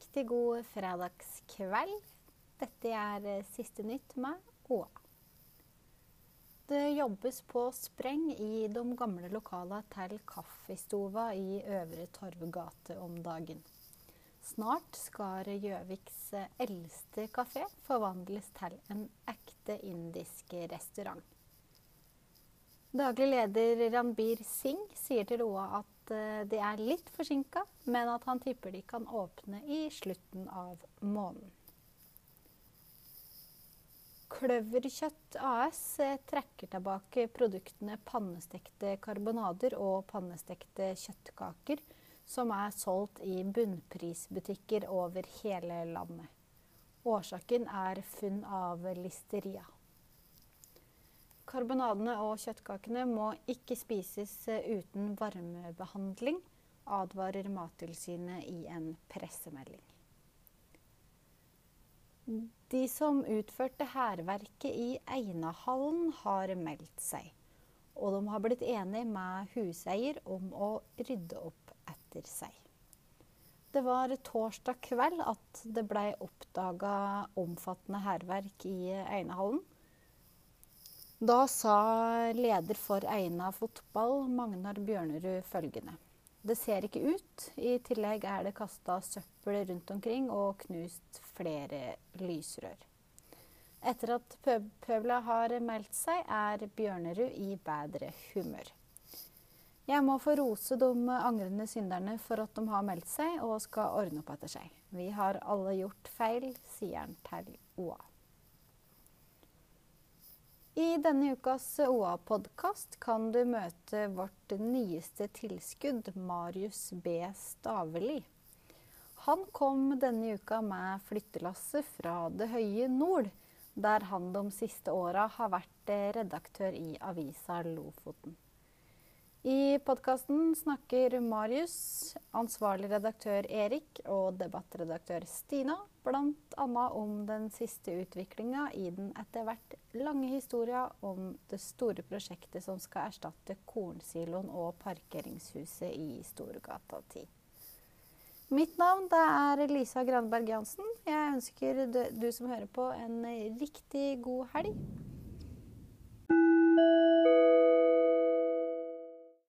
riktig god fredagskveld. Dette er eh, siste nytt med Åa. Det jobbes på spreng i de gamle lokalene til Kaffistova i Øvre Torvgate om dagen. Snart skal Gjøviks eh, eldste kafé forvandles til en ekte indisk restaurant. Daglig leder Ranbir Singh sier til Roa at eh, de er litt forsinka, men at han tipper de kan åpne i slutten av måneden. Kløverkjøtt AS eh, trekker tilbake produktene pannestekte karbonader og pannestekte kjøttkaker, som er solgt i bunnprisbutikker over hele landet. Årsaken er funn av listeria. Karbonadene og kjøttkakene må ikke spises eh, uten varmebehandling, advarer Mattilsynet i en pressemelding. De som utførte hærverket i Einahallen, har meldt seg. Og de har blitt enige med huseier om å rydde opp etter seg. Det var torsdag kveld at det ble oppdaga omfattende hærverk i Einahallen. Da sa leder for Eina fotball, Magnar Bjørnerud, følgende. Det ser ikke ut. I tillegg er det kasta søppel rundt omkring og knust flere lysrør. Etter at pøbla har meldt seg, er Bjørnerud i bedre humør. Jeg må få rose de angrende synderne for at de har meldt seg og skal ordne opp etter seg. Vi har alle gjort feil, sier han til OA. I denne ukas OA-podkast kan du møte vårt nyeste tilskudd, Marius B. Staveli. Han kom denne uka med flyttelasset fra det høye nord, der han de siste åra har vært redaktør i avisa Lofoten. I podkasten snakker Marius, ansvarlig redaktør Erik og debattredaktør Stina bl.a. om den siste utviklinga i den etter hvert lange historia om det store prosjektet som skal erstatte kornsiloen og parkeringshuset i Storgata 10. Mitt navn er Lisa Granberg Jansen. Jeg ønsker du som hører på, en riktig god helg.